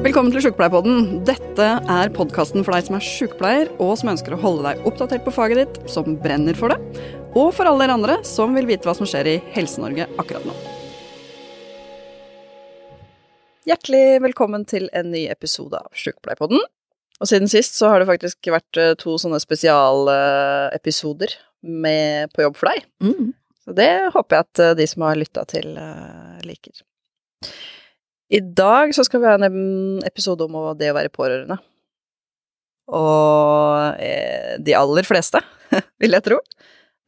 Velkommen til Sjukepleierpodden. Dette er podkasten for deg som er sjukepleier, og som ønsker å holde deg oppdatert på faget ditt, som brenner for det, og for alle dere andre som vil vite hva som skjer i Helse-Norge akkurat nå. Hjertelig velkommen til en ny episode av Sjukepleierpodden. Og siden sist så har det faktisk vært eh, to sånne spesialepisoder med På jobb for deg. Mm. Så det håper jeg at eh, de som har lytta til, eh, liker. I dag så skal vi ha en episode om det å være pårørende. Og eh, de aller fleste, vil jeg tro,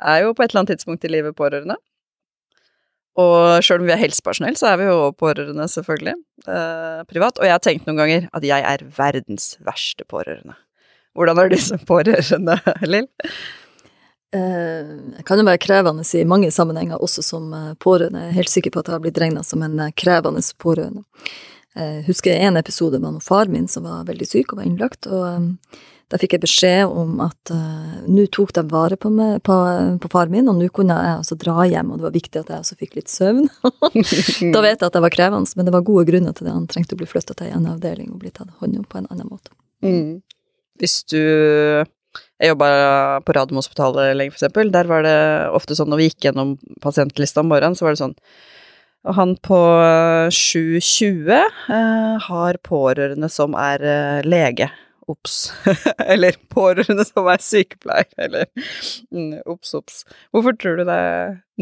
er jo på et eller annet tidspunkt i livet pårørende. Og sjøl om vi er helsepersonell, så er vi jo pårørende, selvfølgelig, eh, privat. Og jeg har tenkt noen ganger at jeg er verdens verste pårørende. Hvordan er du som pårørende, Lill? Eh, Det kan jo være krevende i mange sammenhenger, også som eh, pårørende. Jeg er helt sikker på at jeg har blitt regna som en eh, krevende pårørende. Jeg husker en episode med far min som var veldig syk og var innlagt, og eh, da fikk jeg beskjed om at uh, nå tok de vare på, meg, på, på far min, og nå kunne jeg altså dra hjem, og det var viktig at jeg også fikk litt søvn. da vet jeg at det var krevende, men det var gode grunner til det. Han trengte å bli flytta til en avdeling og bli tatt hånd om på en annen måte. Mm. Hvis du Jeg jobba på Radiumhospitalet lenge, eksempel. Der var det ofte sånn når vi gikk gjennom pasientlista om morgenen, så var det sånn Og han på 720 eh, har pårørende som er eh, lege. Ops. eller pårørende som er sykepleier, eller mm, Ops, ops. Hvorfor tror du det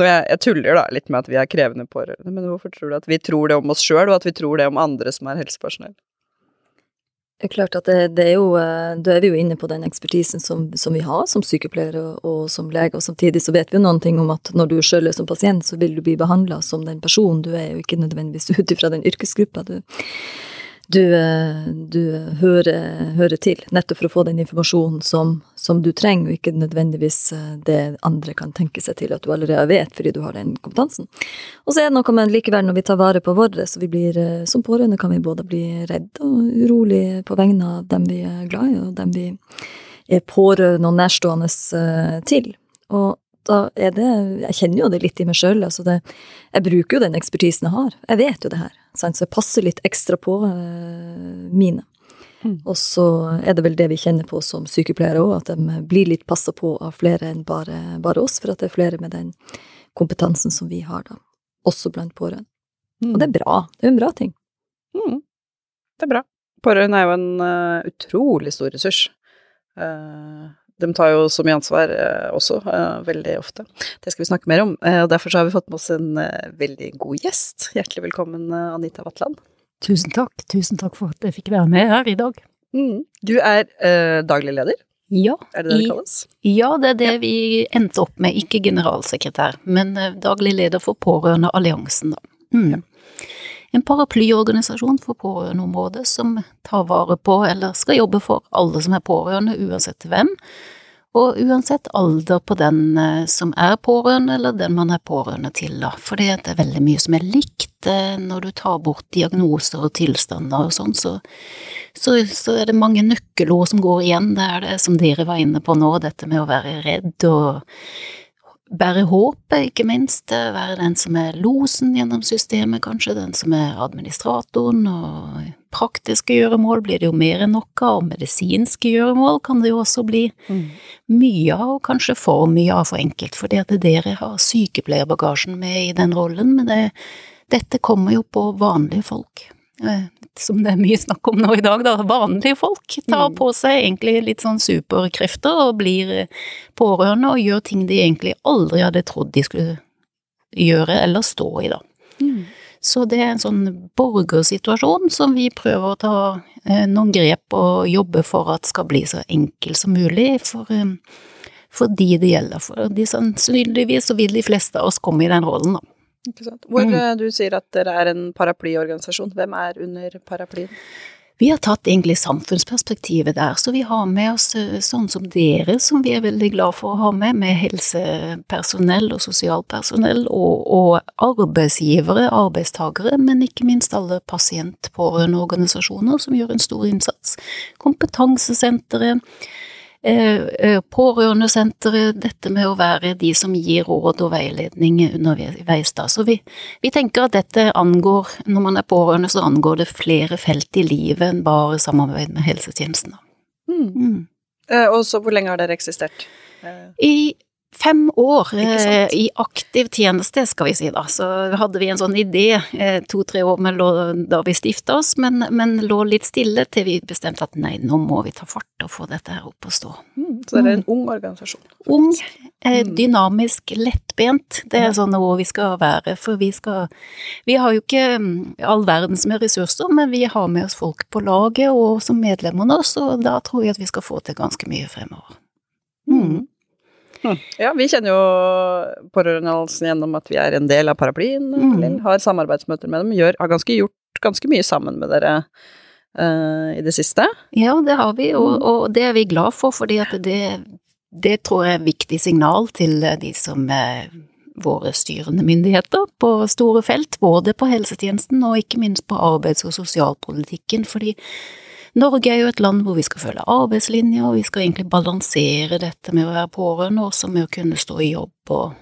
Nå jeg, jeg tuller da litt med at vi er krevende pårørende, men hvorfor tror du at vi tror det om oss sjøl, og at vi tror det om andre som er helsepersonell? Det er klart at det, det er jo, eh, Da er vi jo inne på den ekspertisen som, som vi har som sykepleiere og, og som lege, og samtidig så vet vi jo noen ting om at når du sjøl er som pasient, så vil du bli behandla som den personen. Du er, jo ikke nødvendigvis ut ifra den yrkesgruppa du, du, eh, du hører, hører til, nettopp for å få den informasjonen som, som du trenger, og ikke nødvendigvis eh, det andre kan tenke seg til at du allerede vet, fordi du har den kompetansen. Og så er det noe med likevel når vi tar vare på våre, så vi blir eh, som pårørende kan vi både bli redd og urolig på vegne av dem vi er glad i, og dem vi er pårørende og nærstående eh, til. Og da er det Jeg kjenner jo det litt i meg sjøl. Altså jeg bruker jo den ekspertisen jeg har. Jeg vet jo det her. Sant? Så jeg passer litt ekstra på mine. Mm. Og så er det vel det vi kjenner på som sykepleiere òg, at de blir litt passa på av flere enn bare, bare oss, for at det er flere med den kompetansen som vi har, da. Også blant pårørende. Og det er bra. Det er jo en bra ting. Mm. Det er bra. Pårørende er jo en uh, utrolig stor ressurs. Uh, de tar jo så mye ansvar uh, også, veldig ofte. Det skal vi snakke mer om. og Derfor så har vi fått med oss en veldig god gjest. Hjertelig velkommen, Anita Vatland. Tusen takk. Tusen takk for at jeg fikk være med her i dag. Mm. Du er eh, daglig leder, Ja, er det det det kalles? ja, det er det vi endte opp med, ikke generalsekretær, men eh, daglig leder for Pårørendealliansen, da. Mm. En paraplyorganisasjon for pårørendeområdet som tar vare på, eller skal jobbe for, alle som er pårørende, uansett hvem, og uansett alder på den eh, som er pårørende, eller den man er pårørende til, da. Fordi det er veldig mye som er likt eh, når du tar bort diagnoser og tilstander og sånn, så, så, så er det mange nøkkelord som går igjen. Det er det som dere var inne på nå, dette med å være redd og bære håpet, ikke minst. eh, Være den som er losen gjennom systemet, kanskje. Den som er administratoren. Og praktiske gjøremål blir det jo mer enn av, og medisinske gjøremål kan det jo også bli mye av, og kanskje for mye av for enkelt, fordi at dere har sykepleierbagasjen med i den rollen, men det, dette kommer jo på vanlige folk. Som det er mye snakk om nå i dag, da. Vanlige folk tar Mm. på seg egentlig litt sånn superkrefter og blir eh, pårørende og gjør ting de egentlig aldri hadde trodd de skulle gjøre eller stå i, da. Mm. Så det er en sånn borgersituasjon som vi prøver å ta eh, noen grep og jobbe for at skal bli så enkel som mulig for, eh, for de det gjelder. For de sannsynligvis så vil de fleste av oss komme i den rollen, da. Hvor Mm. eh, du sier at dere er en paraplyorganisasjon. Hvem er under paraplyen? Vi har tatt egentlig samfunnsperspektivet der, så vi har med oss eh, sånn som dere, som vi er veldig glad for å ha med, med helsepersonell og sosialpersonell, og, og arbeidsgivere, arbeidstakere, men ikke minst alle pasient-pårørendeorganisasjoner som gjør en stor innsats. Kompetansesentre, eh, Pårørendesenteret, dette med å være de som gir råd og veiledning underveis da. Så vi, vi, tenker at dette angår, når man er pårørende, så angår det flere felt i livet enn bare samarbeid med helsetjenesten. Mm. Mm. Eh, og så hvor lenge har dere eksistert? I fem år eh, i aktiv tjeneste, skal vi si da. Så hadde vi en sånn idé eh, to-tre år med lå, da vi stifta oss, men, men, lå litt stille til vi bestemte at nei, nå må vi ta fart og få dette her opp og stå. Mm, så det er en ung organisasjon? Faktisk. Ung, eh, mm. dynamisk, lettbent. Det er sånn hvor vi skal være. For vi skal Vi har jo ikke all all verdens med ressurser, men vi har med oss folk på laget og som medlemmer nå, så da tror jeg at vi skal få til ganske mye fremover. Mm. Ja, vi kjenner jo Pårørendealliansen gjennom at vi er en del av paraplyen, mm. har samarbeidsmøter med dem, gjør, har ganske, gjort ganske mye sammen med dere uh, i det siste. Ja, det har vi, og, mm. og det er vi glad for, fordi at det, det tror jeg er et viktig signal til de som er våre styrende myndigheter på store felt, både på helsetjenesten og ikke minst på arbeids- og sosialpolitikken, fordi Norge er jo et land hvor vi skal følge arbeidslinja, og vi skal egentlig balansere dette med å være pårørende, også med å kunne stå i jobb. Og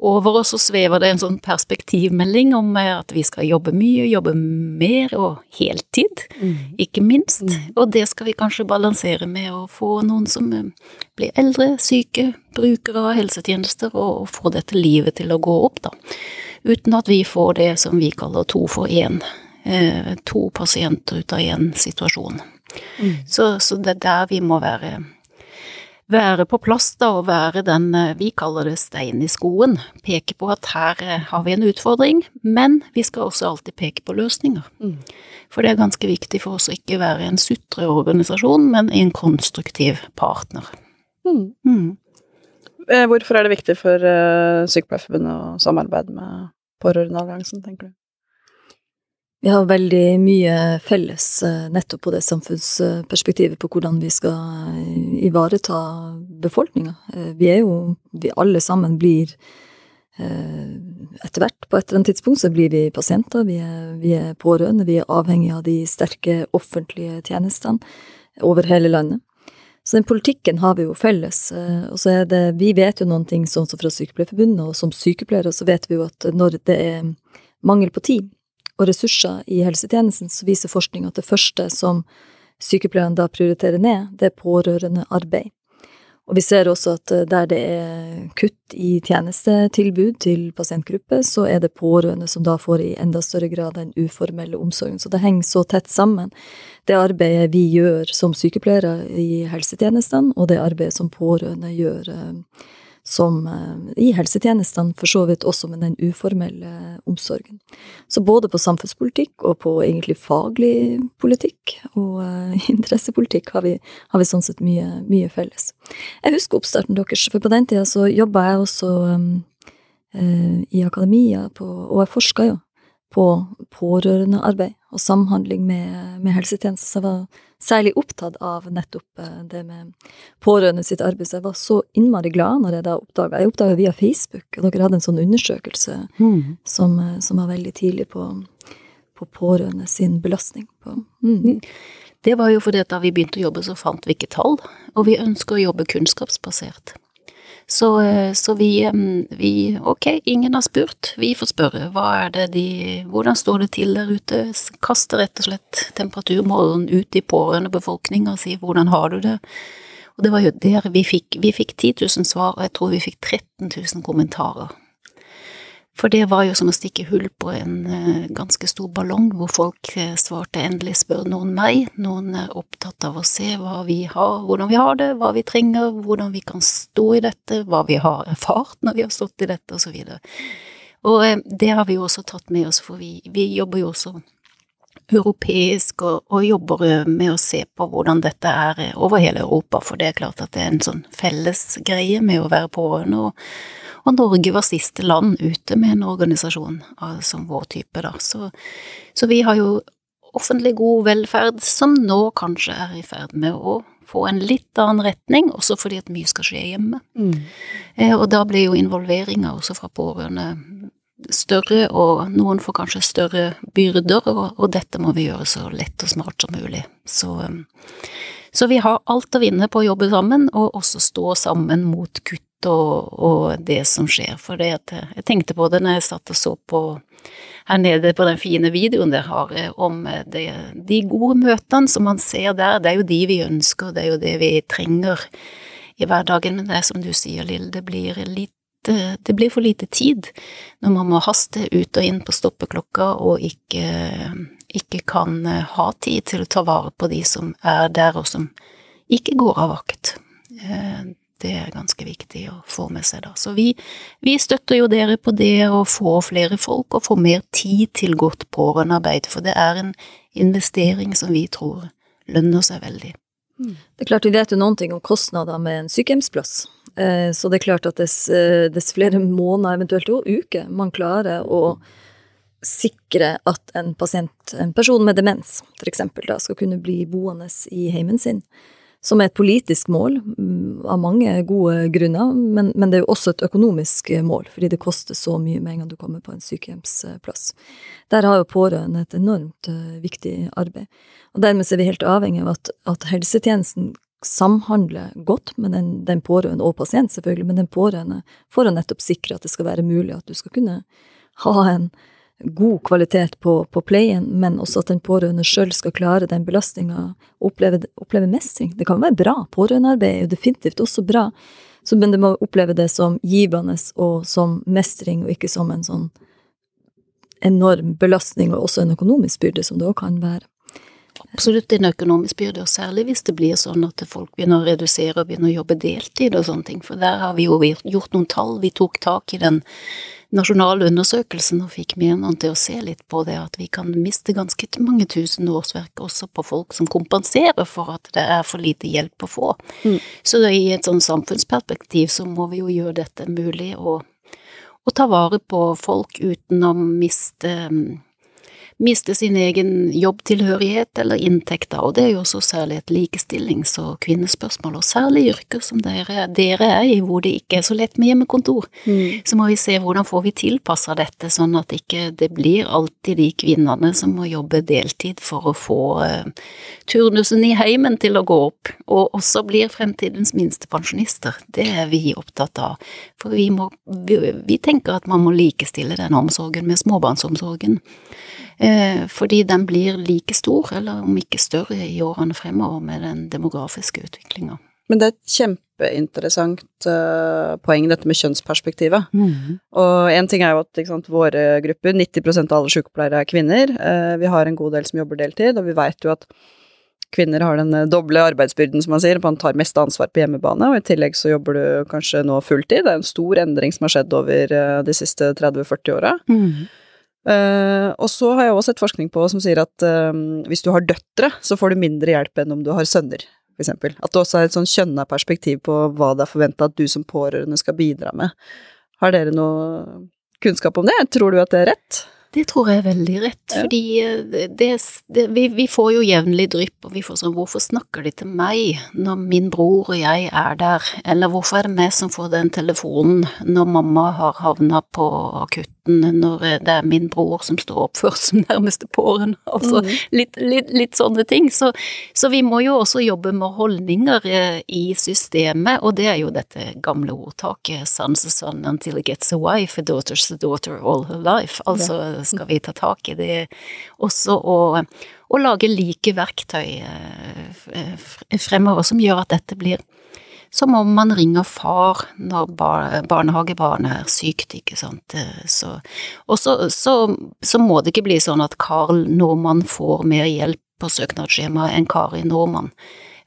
over oss så svever det en sånn perspektivmelding om at vi skal jobbe mye, jobbe mer og heltid, mm. ikke minst. Mm. Og det skal vi kanskje balansere med å få noen som eh, blir eldre, syke, brukere av helsetjenester, og få dette livet til å gå opp, da. Uten at vi får det som vi kaller to for én eh, to pasienter ut av én situasjon. Mm. Så, så, det er der vi må være, være på plass, da, og være den eh, vi kaller det stein i skoen. Peke på at her eh, har vi en utfordring, men vi skal også alltid peke på løsninger. Mm. For det er ganske viktig for oss å ikke være en sutreorganisasjon, men en konstruktiv partner. Mm. mm. Eh, hvorfor er det viktig for Sykepleierforbundet å samarbeide med Pårørendealliansen, tenker du? Vi har veldig mye felles eh, nettopp på det samfunnsperspektivet på hvordan vi skal eh, ivareta befolkninga. Eh, vi er jo Vi alle sammen blir etter hvert, på et eller annet tidspunkt, så blir vi pasienter, vi er, vi er pårørende, vi er avhengig av de sterke offentlige tjenestene over hele landet. Så den politikken har vi jo felles. Og så er det Vi vet jo noen ting sånn som fra Sykepleierforbundet, og som sykepleiere så vet vi jo at når det er mangel på tid, og ressurser i helsetjenesten, så viser forskning at det første som sykepleierne da prioriterer ned, det er pårørendearbeid. Og vi ser også at eh, der det er kutt i tjenestetilbud til pasientgrupper, så er det pårørende som da får i enda større grad den uformelle omsorgen. Så det henger så tett sammen, det arbeidet vi gjør som sykepleiere i helsetjenestene, og det arbeidet som pårørende gjør eh, som eh, i helsetjenestene, for så vidt også med den uformelle omsorgen. Så både på samfunnspolitikk og på egentlig faglig politikk og uh, interessepolitikk har vi, har vi, sånn sett mye, mye, felles. Jeg husker oppstarten deres, for på den tida så jobba jeg også um, i akademia, på, og jeg forska jo på pårørendearbeid og samhandling med, med helsetjenester. Så jeg var særlig opptatt av nettopp eh, det med pårørende sitt arbeid. Så jeg var så innmari glad når jeg da oppdaga Jeg oppdaga via Facebook, og dere hadde en sånn undersøkelse mm. som, eh, som, var veldig tidlig på, på pårørende sin belastning. På, mm. mm. Det var jo fordi at da vi begynte å jobbe, så fant vi ikke tall, og vi ønsker å jobbe kunnskapsbasert. Så, eh, så vi, vi, Ok, ingen har spurt. Vi får spørre. Hva er det de Hvordan står det til der ute? Kaste rett og slett temperaturmåleren ut i pårørendebefolkninga og si hvordan har du det? Og det var jo der vi fikk Vi fikk 10 000 svar, og jeg tror vi fikk 13 000 kommentarer. For det var jo som å stikke hull på en uh, ganske stor ballong, hvor folk uh, svarte endelig spør noen meg, noen er opptatt av å se hva vi har, hvordan vi har det, hva vi trenger, hvordan vi kan stå i dette, hva vi har erfart når vi har stått i dette, og så videre. Og uh, det har vi jo også tatt med oss, for vi, vi jobber jo også europeisk og, og, jobber med å se på hvordan dette er over hele Europa, for det er klart at det er en sånn felles greie med å være pårørende. og og Norge var siste land ute med en organisasjon som vår type, da. Så, så vi har jo offentlig god velferd som nå kanskje er i ferd med å få en litt annen retning, også fordi at mye skal skje hjemme. Mm. Eh, og da blir jo involveringa også fra pårørende større, og noen får kanskje større byrder, og, og, dette må vi gjøre så lett og smart som mulig. Så, Så vi har alt å vinne på å jobbe sammen, og også stå sammen mot kutt og, og det som skjer. For det at jeg tenkte på det når jeg satt og så på her nede på den fine videoen dere har eh, om eh, det, de gode møtene som man ser der. Det er jo de vi ønsker, det er jo det vi trenger i hverdagen. Men det er som du sier, Lill, det blir litt det blir for lite tid når man må haste ut og inn på stoppeklokka og ikke, ikke kan eh, ha tid til å ta vare på de som er der og som ikke går av vakt. Det er ganske viktig å få med seg, da. Så vi, vi støtter jo dere på det å få flere folk og få mer tid til godt pårørendearbeid, for det er en investering som vi tror lønner seg veldig. Mm. Det er klart Vi vet jo noen ting om kostnader med en sykehjemsplass. Eh, så det er klart at dess, eh, dess flere måneder, eventuelt også uker, man klarer å sikre at en pasient, en person med demens f.eks., skal kunne bli boende i heimen sin, som er et politisk mål, mm, av mange gode grunner, men, men, det er jo også et økonomisk mål, fordi det koster så mye med en gang du kommer på en sykehjemsplass. Der har jo pårørende et enormt uh, viktig arbeid. Og dermed er vi helt avhengig av at, at helsetjenesten samhandler godt med den, den, pårørende, og pasient selvfølgelig, men den pårørende, for å nettopp sikre at det skal være mulig at du skal kunne ha en god kvalitet på, på, pleien, men også at den pårørende sjøl skal klare den belastninga, oppleve, oppleve, mestring. Det kan være bra, pårørendearbeid er jo definitivt også bra, så, men det må oppleve det som givende og som mestring, og ikke som en sånn enorm belastning, og også en økonomisk byrde, som det òg kan være. Absolutt en økonomisk byrde, og særlig hvis det blir sånn at folk begynner å redusere og begynner å jobbe deltid og sånne ting, for der har vi jo gjort noen tall, vi tok tak i den nasjonale undersøkelsen og fikk med til å se litt på det, at vi kan miste ganske mange tusen årsverk også på folk som kompenserer for at det er for lite hjelp å få. Mm. Så i et sånn samfunnsperspektiv så må vi jo gjøre dette mulig å, å ta vare på folk uten å miste miste sin egen jobbtilhørighet eller inntekter, og det er jo også særlig et likestillings- og kvinnespørsmål, og særlig yrker som dere, dere, er i, hvor det ikke er så lett med hjemmekontor. Mm. Så må vi se hvordan får vi tilpassa dette, sånn at ikke det blir alltid de kvinnene som må jobbe deltid for å få uh, turnusen i heimen til å gå opp, og også blir fremtidens minstepensjonister. Det er vi opptatt av, for vi, må, vi, vi tenker at man må likestille den omsorgen med småbarnsomsorgen. Eh, fordi den blir like stor, eller om ikke større, i årene fremover med den demografiske utviklinga. Men det er et kjempeinteressant uh, poeng, dette med kjønnsperspektivet. Mm. Og én ting er jo at sant, våre grupper, 90% av alle sykepleiere er kvinner. Uh, vi har en god del som jobber deltid, og vi veit jo at kvinner har den doble arbeidsbyrden, som man sier. Man tar mest ansvar på hjemmebane, og i tillegg så jobber du kanskje nå fulltid. Det er en stor endring som har skjedd over de siste 30-40 åra. Mm. Uh, og så har jeg også sett forskning på som sier at uh, hvis du har døtre, så får du mindre hjelp enn om du har sønner, eksempel. At det også er et sånn kjønna perspektiv på hva det er forventa at du som pårørende skal bidra med. Har dere noe kunnskap om det? Tror du at det er rett? Det tror jeg er veldig rett, ja. fordi eh, det, det, vi, vi, får jo jevnlig drypp, og vi får sånn hvorfor snakker de til meg når min bror og jeg er der, eller hvorfor er det meg som får den telefonen når mamma har havna på akutt når eh, det er min bror som står opp først som nærmeste pårørende, altså mm. litt, litt, litt, sånne ting. Så, så, vi må jo også jobbe med holdninger eh, i systemet, og det er jo dette gamle ordtaket 'sons a son until he gets a wife, a daughter's a daughter all her life'. Altså skal vi ta tak i det også og, og lage like verktøy eh, fremover som gjør at dette blir som om man ringer far når barnehagebarnet er sykt, ikke sant. Så, og så, så, så, må det ikke bli sånn at Carl Normann får mer hjelp på søknadsskjemaet enn Kari Normann.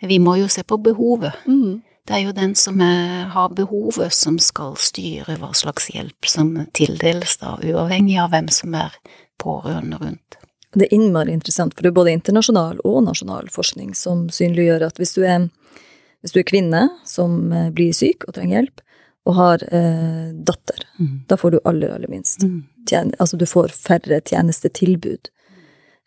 Vi må jo se på behovet. Mm. Det er jo den som er, har behovet som skal styre hva slags hjelp som tildeles, da, uavhengig av hvem som er pårørende rundt. Det er innmari interessant, for det er både internasjonal og nasjonal forskning som synliggjør at hvis du er hvis du er kvinne som eh, blir syk og trenger hjelp, og har eh, datter, mm. da får du aller, aller minst. Mm. Tjen, altså du får færre tjenestetilbud.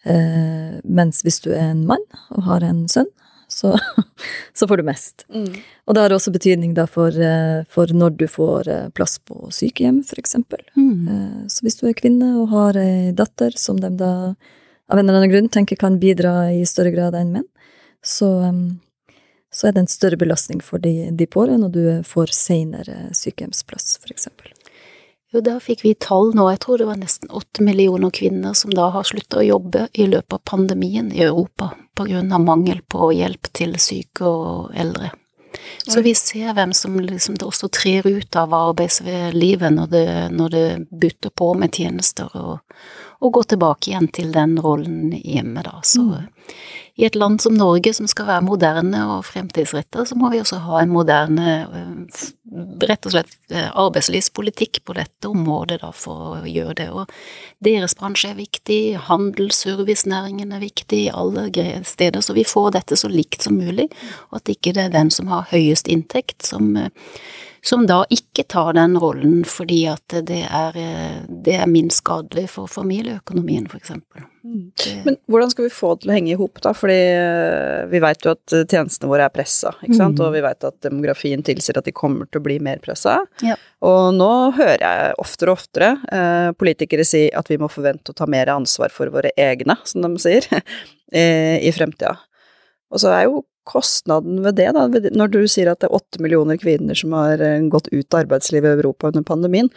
Eh, mens hvis du er en mann og har en sønn, så, så får du mest. Mm. Og det har også betydning da for, eh, for når du får eh, plass på sykehjem, eksempel. Mm. Så hvis du er kvinne og har ei datter som de da av en eller annen grunn tenker kan bidra i større grad enn menn, så så er det en større belastning for de, de pårørende, og du får senere sykehjemsplass, eksempel. Jo, da fikk vi tall nå, jeg tror det var nesten åtte millioner kvinner som da har slutta å jobbe i løpet av pandemien i Europa på grunn av mangel på hjelp til syke og eldre. Så vi ser hvem som liksom også trer ut av arbeidslivet når det, når det bytter på med tjenester, og, og går tilbake igjen til den rollen hjemme, da. Så mm. I et land som Norge, som skal være moderne og fremtidsrettet, så må vi også ha en moderne, eh, rett og slett, eh, arbeidslivspolitikk på dette området, da, for å gjøre det. Og deres bransje er viktig, handel, servicenæringen er viktig, alle steder, så vi får dette så likt som mulig, og at ikke det er den som har høyest inntekt, som eh, som da ikke tar den rollen fordi at det er, det er minst skadelig for familieøkonomien, eksempel. Mm. Men hvordan skal vi få det til å henge i hop, da? Fordi eh, vi vet jo at tjenestene våre er pressa, ikke sant, mm. og vi vet at demografien tilsier at de kommer til å bli mer pressa. Ja. Og nå hører jeg oftere og oftere eh, politikere si at vi må forvente å ta mer ansvar for våre egne, som de sier, i fremtida. Og så er jo kostnaden ved det, da, når du sier at det er åtte millioner kvinner som har eh, gått ut av arbeidslivet i Europa under pandemien,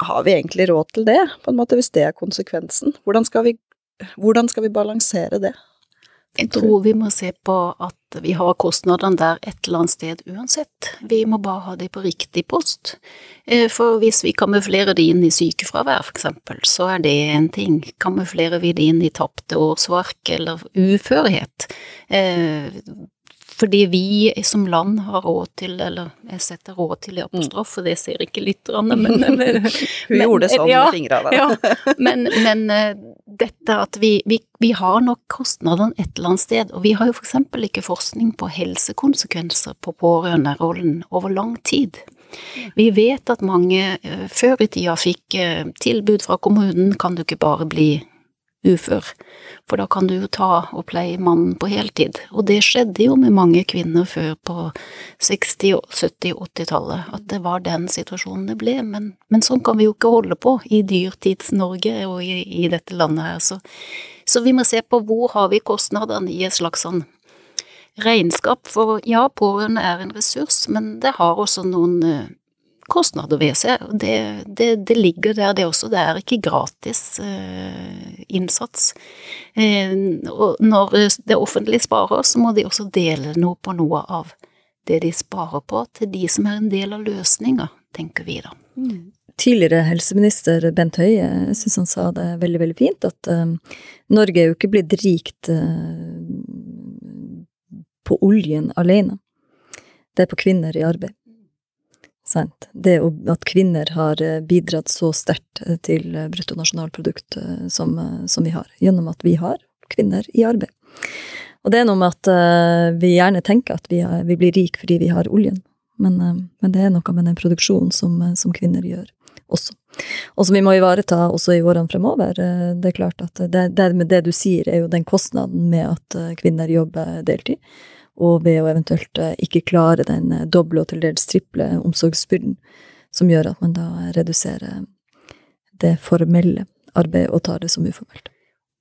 har vi egentlig råd til det, på en måte, hvis det er konsekvensen? Hvordan skal vi, hvordan skal vi balansere det? Jeg tror vi må se på at vi har kostnadene der et eller annet sted uansett. Vi må bare ha det på riktig post. Eh, for hvis vi kamuflerer det inn i sykefravær, for eksempel, så er det en ting. Kamuflerer vi det inn i tapte årsverk eller uførhet, eh, fordi vi som land har råd til, eller jeg setter råd til i apostrof, og det ser ikke lytterne, men, men Hun gjorde det sånn ja, med fingra der. ja, men, men, eh, dette at vi, vi, vi har nok kostnadene et eller annet sted, og vi har jo for eksempel ikke forskning på helsekonsekvenser på pårørenderollen over lang tid. Vi vet at mange eh, før i tida fikk eh, tilbud fra kommunen, kan du ikke bare bli ufør, for da kan du jo ta og pleie mannen på heltid, og det skjedde jo med mange kvinner før på 60-, 70-, 80-tallet, at det var den situasjonen det ble, men, men, sånn kan vi jo ikke holde på i dyrtids-Norge og i, i, dette landet her, så, så vi må se på hvor har vi kostnadene i et slags sånn regnskap, for ja, pårørende er en ressurs, men det har også noen eh, kostnader ved seg. Det, det, det, ligger der, det også. Det er ikke gratis eh, innsats. Eh, og når det offentlige sparer, så må de også dele noe på noe av det de sparer på, til de som er en del av løsninga, tenker vi da. Mm. Tidligere helseminister Bent Høie, jeg syns han sa det veldig, veldig fint, at eh, Norge er jo ikke blitt rikt uh, på oljen alene. Det er på kvinner i arbeid. Sant? Det at kvinner har eh, bidratt så sterkt eh, til eh, bruttonasjonalprodukt som, som vi har, gjennom at vi har kvinner i arbeid. Og det er noe med at vi gjerne tenker at vi, er, vi, blir rik fordi vi har oljen, men, men, det er noe med den produksjonen som, som kvinner gjør også. Og som vi må ivareta også i årene fremover. Det er klart at det, det, det du sier, er jo den kostnaden med at kvinner jobber deltid og ved å eventuelt eh, ikke klare den eh, doble og til dels triple omsorgsbyrden, som gjør at man da reduserer det formelle arbeidet og tar det som uformelt.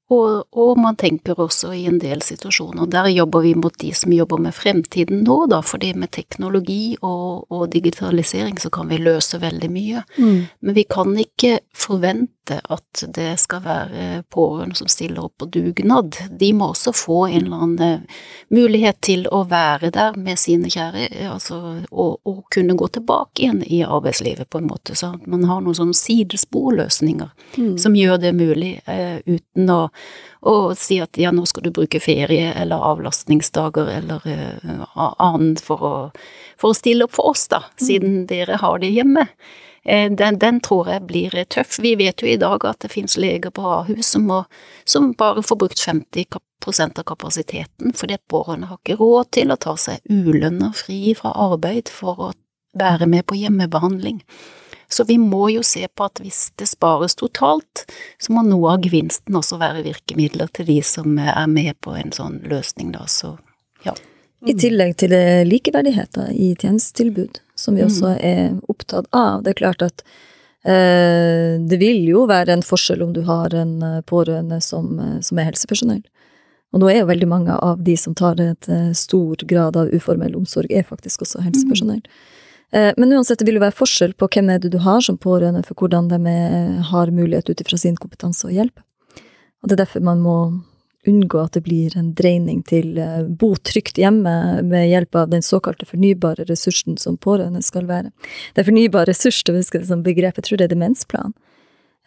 Og, og, man tenker også i en del situasjoner, der jobber vi mot de som jobber med fremtiden nå, da, fordi med teknologi og, og digitalisering så kan vi løse veldig mye. Mm. Men vi kan ikke forvente at det skal være pårørende som stiller opp på dugnad. De må også få en eller annen eh, mulighet til å være der med sine kjære, altså, og, og kunne gå tilbake igjen i arbeidslivet, på en måte. Så at man har noen sånne sidesporløsninger mm. som gjør det mulig, eh, uten å, å, si at ja, nå skal du bruke ferie eller avlastningsdager eller uh, annet for å, for å stille opp for oss, da, mm. siden mm. dere har det hjemme. Eh, den, den, tror jeg blir tøff. Vi vet jo i dag at det finnes leger på Ahus som, må, som bare får brukt 50% av kapasiteten, fordi pårørende har ikke råd til å ta seg ulønna fri fra arbeid for å være med på hjemmebehandling. Så vi må jo se på at hvis det spares totalt, så må noe av gevinsten også være virkemidler til de som er med på en sånn løsning, da, så ja. I tillegg til likeverdigheter i tjenestetilbud, som vi også mm. er opptatt av. Det er klart at eh, det vil jo være en forskjell om du har en eh, pårørende som, eh, som er helsepersonell, Og nå er jo veldig mange av de som tar et eh, stor grad av uformell omsorg, er faktisk også helsepersonell. Eh, Men uansett, det vil jo være forskjell på hvem er det du har som pårørende, for hvordan de er, har mulighet ut ifra sin kompetanse og hjelp. Og det er derfor man må unngå at det blir en dreining til eh, bo trygt hjemme med hjelp av den såkalte fornybare ressursen som pårørende skal være. Det er fornybar ressurs, det husker jeg som begrep, jeg tror det er demensplan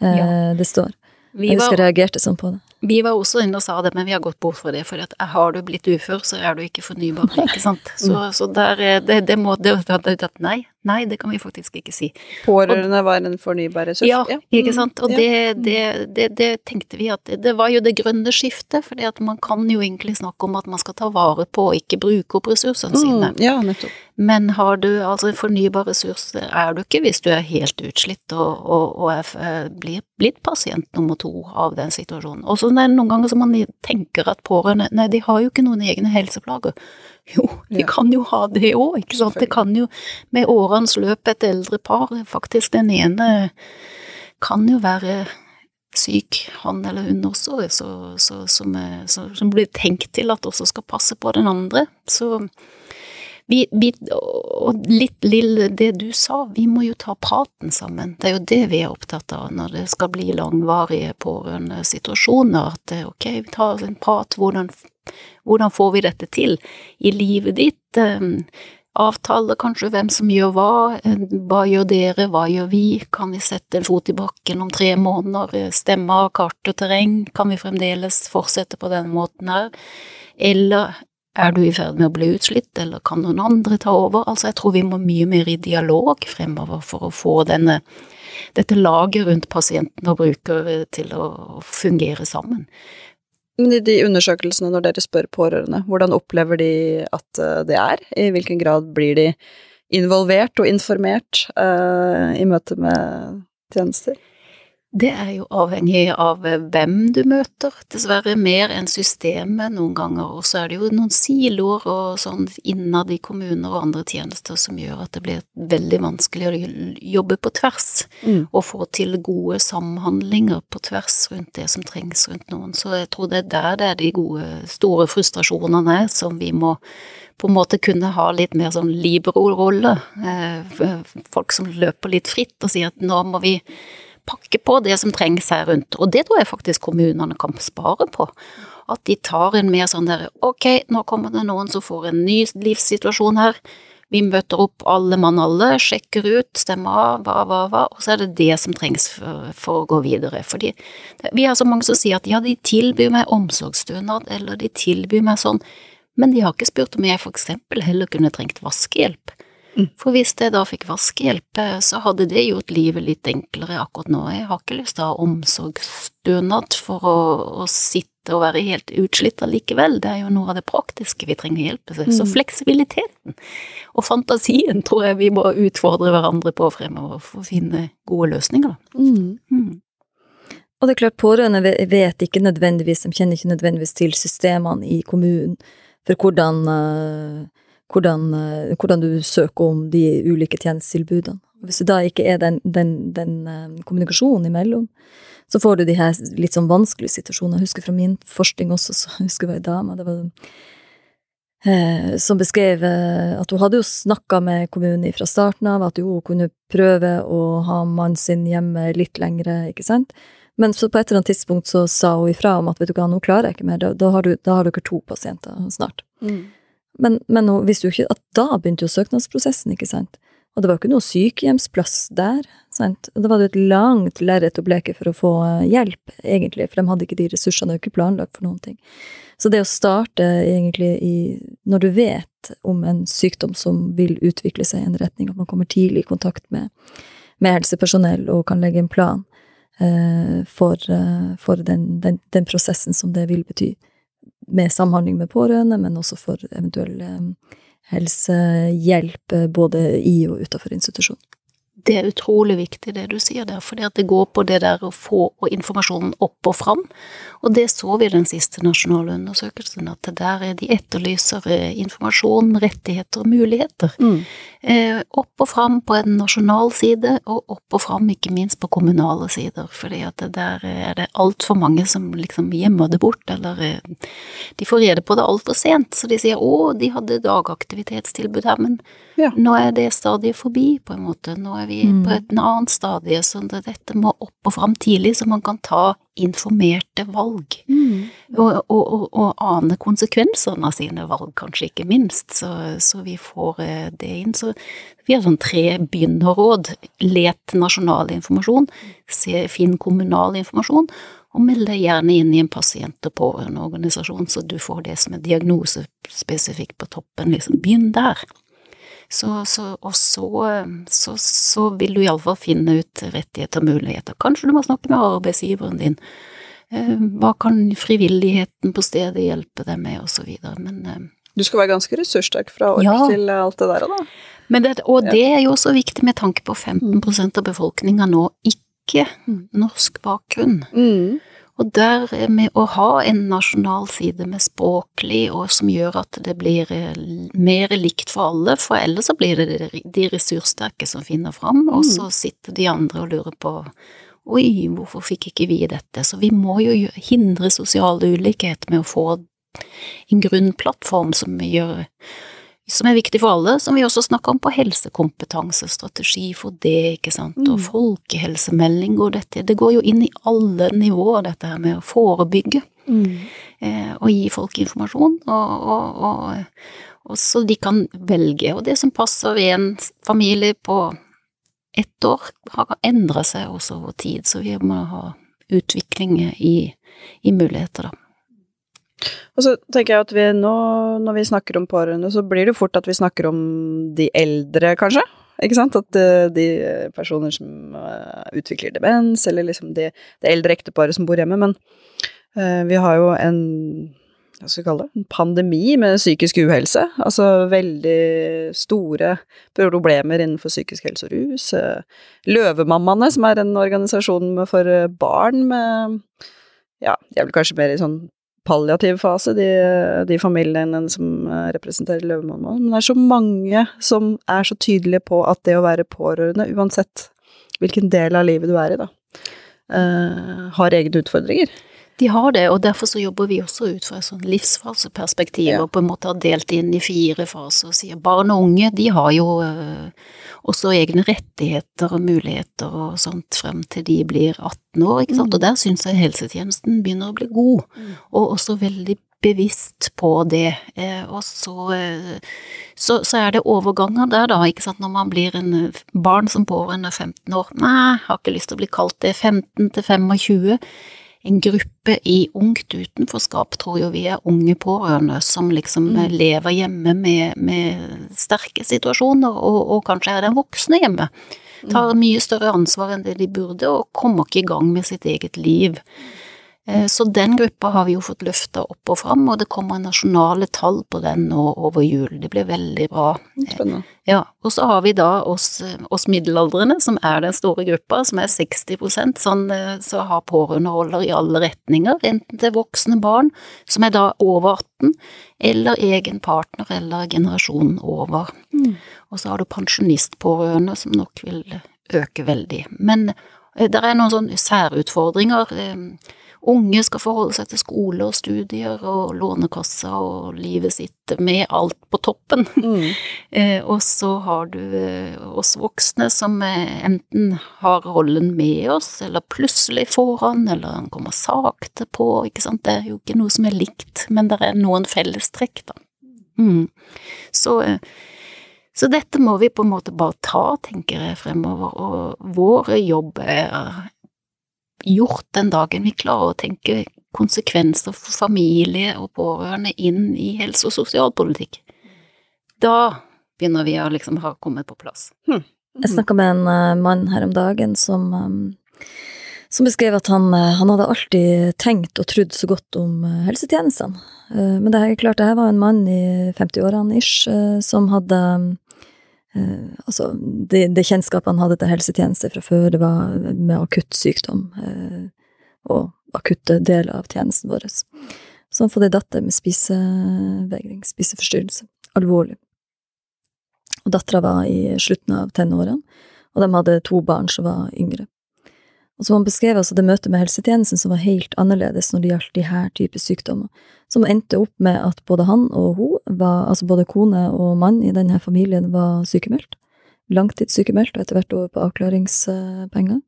eh, Ja. det står. Vi Jeg husker var, jeg reagerte sånn på det. Vi var også inne og sa det, men vi har gått bort fra det. For at har du blitt ufør, så er du ikke fornybar, ikke sant. Så, så der, er- det, det må det, det, det, Nei, nei, det kan vi faktisk ikke si. Pårørende var en fornybar ressurs. Ja, ikke Mm. sant. Og Ja. det, det, det, det tenkte vi at det, var jo det grønne skiftet, at man kan jo egentlig snakke om at man skal ta vare på og ikke bruke opp ressursene sine. Mm, ja, nettopp. Men har du altså en fornybar ressurs, er du ikke hvis du er helt utslitt og, og, og er, eh, blitt pasient nummer to av den situasjonen. Og så er det noen ganger som man tenker at pårørende, nei, de har jo ikke noen egne helseplager. Jo, de kan jo ha det òg, ikke sant. Det kan jo med årenes løp et eldre par, faktisk den ene kan jo være syk, han eller hun også, så, så, som, er- så, som blir tenkt til at også skal passe på den andre. Så vi, vi, og litt lille det du sa, vi må jo ta praten sammen. Det er jo det vi er opptatt av når det skal bli langvarige pårørendesituasjoner. At ok, vi tar en prat, hvordan, hvordan får vi dette til i livet ditt? Um, avtale kanskje hvem som gjør hva, eh, hva gjør dere, hva gjør vi, kan vi sette en fot i bakken om tre måneder, Eh, stemme av kart og terreng, kan vi fremdeles fortsette på denne måten her, eller er du i ferd med å bli utslitt, eller kan noen andre ta over? Altså, jeg tror vi må mye mer i dialog fremover for å få denne, dette laget rundt pasienten og bruker til å fungere sammen. Men i de undersøkelsene når dere spør pårørende, hvordan opplever de at eh, det er? I hvilken grad blir de involvert og informert uh, i møte med tjenester? Det er jo avhengig av eh, hvem du møter, dessverre mer enn systemet noen ganger. Og så er det jo noen siloer og sånn innad i kommuner og andre tjenester som gjør at det blir veldig vanskelig å jobbe på tvers. Mm. Og få til gode samhandlinger på tvers rundt det som trengs rundt noen. Så jeg tror det er der det er de gode, store frustrasjonene som vi må på en måte kunne ha litt mer sånn libero-rolle. Eh, folk som løper litt fritt og sier at nå må vi pakke på det som trengs her rundt. Og det tror jeg faktisk kommunene kan spare på. At de tar en mer sånn der ok, nå kommer det noen som får en ny livssituasjon her. Vi møter opp alle mann alle, sjekker ut, stemmer av, hva, hva, hva, og så er det det som trengs for, for å gå videre. Fordi vi har så mange som sier at ja, de tilbyr meg omsorgsstønad, eller de tilbyr meg sånn, men de har ikke spurt om jeg for eksempel heller kunne trengt vaskehjelp. Mm. For hvis jeg da fikk vaskehjelp, eh, så hadde det gjort livet litt enklere akkurat nå. Jeg har ikke lyst til å ha omsorgsstønad for å, å sitte og være helt utslitt allikevel. Det er jo noe av det praktiske vi trenger hjelp til. Så Mm. fleksibiliteten og fantasien tror jeg vi må utfordre hverandre på fremover for å finne gode løsninger. da. Mm. Mm. Og det er klart, pårørende ve- vet ikke nødvendigvis, de kjenner ikke nødvendigvis til systemene i kommunen for hvordan, eh, hvordan, eh, hvordan du søker om de ulike tjenestetilbudene. Hvis det da ikke er den, den, den eh, kommunikasjonen imellom, så får du de her litt sånn vanskelige situasjonene. Jeg husker fra min forskning også, så jeg husker jeg ei dame, det var eh, som beskrev eh, at hun hadde jo snakka med kommunen fra starten av, at hun kunne prøve å ha mannen sin hjemme litt lengre, ikke sant. Men så på et eller annet tidspunkt så sa hun ifra om at vet du hva, nå klarer jeg ikke mer, da, da, har, du, da har dere to pasienter snart. Mm. Men, men hun visste jo ikke at da begynte jo søknadsprosessen, ikke sant. Og det var jo ikke noe sykehjemsplass der, sant. Da var det jo et langt lerret å bleke for å få eh, hjelp, egentlig, for de hadde ikke de ressursene, og ikke planlagt for noen ting. Så det å starte egentlig i Når du vet om en sykdom som vil utvikle seg i en retning, at man kommer tidlig i kontakt med, med helsepersonell og kan legge en plan eh, for, eh, for den, den, den prosessen som det vil bety med samhandling med pårørende, men også for eventuell eh, helsehjelp eh, både i og utenfor institusjon. Det er utrolig viktig det du sier der, for det går på det der å få informasjonen opp og fram. Og det så vi i den siste nasjonale undersøkelsen, at det der de etterlyser eh, informasjon, rettigheter og muligheter. Mm. Eh, opp og fram på en nasjonal side, og opp og fram ikke minst på kommunale sider. fordi at der er det altfor mange som liksom gjemmer det bort, eller eh, de får rede på det altfor sent. Så de sier å, de hadde dagaktivitetstilbud her, men ja. nå er det stadiet forbi, på en måte. Nå er vi mm. på et annet stadie, så dette må opp og fram tidlig, så man kan ta informerte valg. Mm. Og, og, og, og, ane konsekvensene av sine valg, kanskje ikke minst, så, så, vi får eh, det inn. Så vi har sånn tre begynnerråd. Let nasjonal informasjon, se, finn kommunal informasjon, og meld deg gjerne inn i en pasient- og pårørendeorganisasjon, så du får det som er diagnosespesifikt på toppen. Liksom, begynn der. Så, så, og så, så, så vil du iallfall finne ut rettigheter og muligheter. Kanskje du må snakke med arbeidsgiveren din. Eh, hva kan frivilligheten på stedet hjelpe deg med, og så videre. Men eh, Du skal være ganske ressurssterk fra ork ja. til alt det der, da. Det, og det er jo også viktig med tanke på 15% av befolkninga nå ikke norsk bakgrunn. Mm. Og der med å ha en nasjonal side med språklig, og som gjør at det blir eh, mer likt for alle, for ellers så blir det de ressurssterke som finner fram, og så mm. sitter de andre og lurer på oi, hvorfor fikk ikke vi dette? Så vi må jo hindre sosial ulikhet med å få en grunnplattform som gjør som er viktig for alle, som vi også snakker om på helsekompetanse, strategi for det, ikke sant, og mm. folkehelsemelding og dette. Det går jo inn i alle nivåer, dette her med å forebygge. Mm. Eh, og gi folk informasjon, og, og, og, og, så de kan velge. Og det som passer en familie på ett år, har endra seg også over tid, så vi må ha utvikling i, i muligheter, da. Og så tenker jeg at vi nå, når vi snakker om pårørende, så blir det jo fort at vi snakker om de eldre, kanskje. Ikke sant? At uh, de personer som uh, utvikler demens, eller liksom de, eldre ekteparet som bor hjemme. Men uh, vi har jo en hva skal vi kalle det, en pandemi med psykisk uhelse. Altså veldig store problemer innenfor psykisk helse og rus. Løvemammaene, som er en organisasjon for barn med Ja, de er vel kanskje mer i sånn palliativ fase, de, de familiene som eh, representerer Løvemammaen. Men det er så mange som er så tydelige på at det å være pårørende, uansett hvilken del av livet du er i, da, uh, har egne utfordringer. De har det, og derfor så jobber vi også ut fra et sånn livsfaseperspektiv, ja. og på en måte har delt inn i fire faser og sier barn og unge, de har jo uh, også egne rettigheter og muligheter og sånt frem til de blir 18 år, ikke sant, mm. og der syns jeg helsetjenesten begynner å bli god, mm. og også veldig bevisst på det. Eh, og så, eh, så, så, er det overganger der, da, ikke sant, når man blir en barn som pårørende 15 år. Nei, har ikke lyst til å bli kalt det. 15 til 25 en gruppe i ungt utenforskap, tror jo vi er unge pårørende som liksom mm. lever hjemme med, med sterke situasjoner, og, og, kanskje er den voksne hjemme. Tar mm. mye større ansvar enn det de burde, og kommer ikke i gang med sitt eget liv. Eh, så den gruppa har vi jo fått løfta opp og fram, og det kommer nasjonale tall på den nå over jul. Det blir veldig bra. Spennende. Ja, og så har vi da oss, oss middelaldrende, som er den store gruppa, som er 60 sånn, som så har pårørenderoller i alle retninger, enten til voksne barn, som er da over 18, eller egen partner eller generasjonen over. Mm. Og så har du pensjonistpårørende, som nok vil øke veldig. Men eh, det er noen sånne særutfordringer unge skal forholde seg til skole og studier og lånekassa og livet sitt med alt på toppen. Mm. eh, og så har du eh, oss voksne som eh, enten har rollen med oss, eller plutselig får han, eller han kommer sakte på, ikke sant. Det er jo ikke noe som er likt, men det er noen fellestrekk, da. Mm. Så så dette må vi på en måte bare ta, tenker jeg, fremover, og vår jobb er gjort den dagen vi klarer å tenke konsekvenser for familie og pårørende inn i helse- og sosialpolitikk. Da begynner vi å liksom ha kommet på plass. Hm. Jeg snakka med en uh, mann her om dagen som, um, som beskrev at han, uh, han, hadde alltid tenkt og trodd så godt om uh, helsetjenestene. men det er klart, det her var en mann i 50-årene ish som hadde eh, Altså, det, det kjennskapet han hadde til helsetjenester fra før, det var med akutt sykdom eh, og akutte deler av tjenesten vår. Så han fikk ei datter med spisevegring, spiseforstyrrelse. Alvorlig. Og dattera var i slutten av tenårene, og de hadde to barn som var yngre. Og som han beskrev altså det møtet med helsetjenesten som var helt annerledes når det gjaldt de her type sykdommer, som endte opp med at både han og hun, var, altså både kone og mann i denne familien, var sykemeldt. Langtidssykemeldt og etter hvert over på avklaringspenger.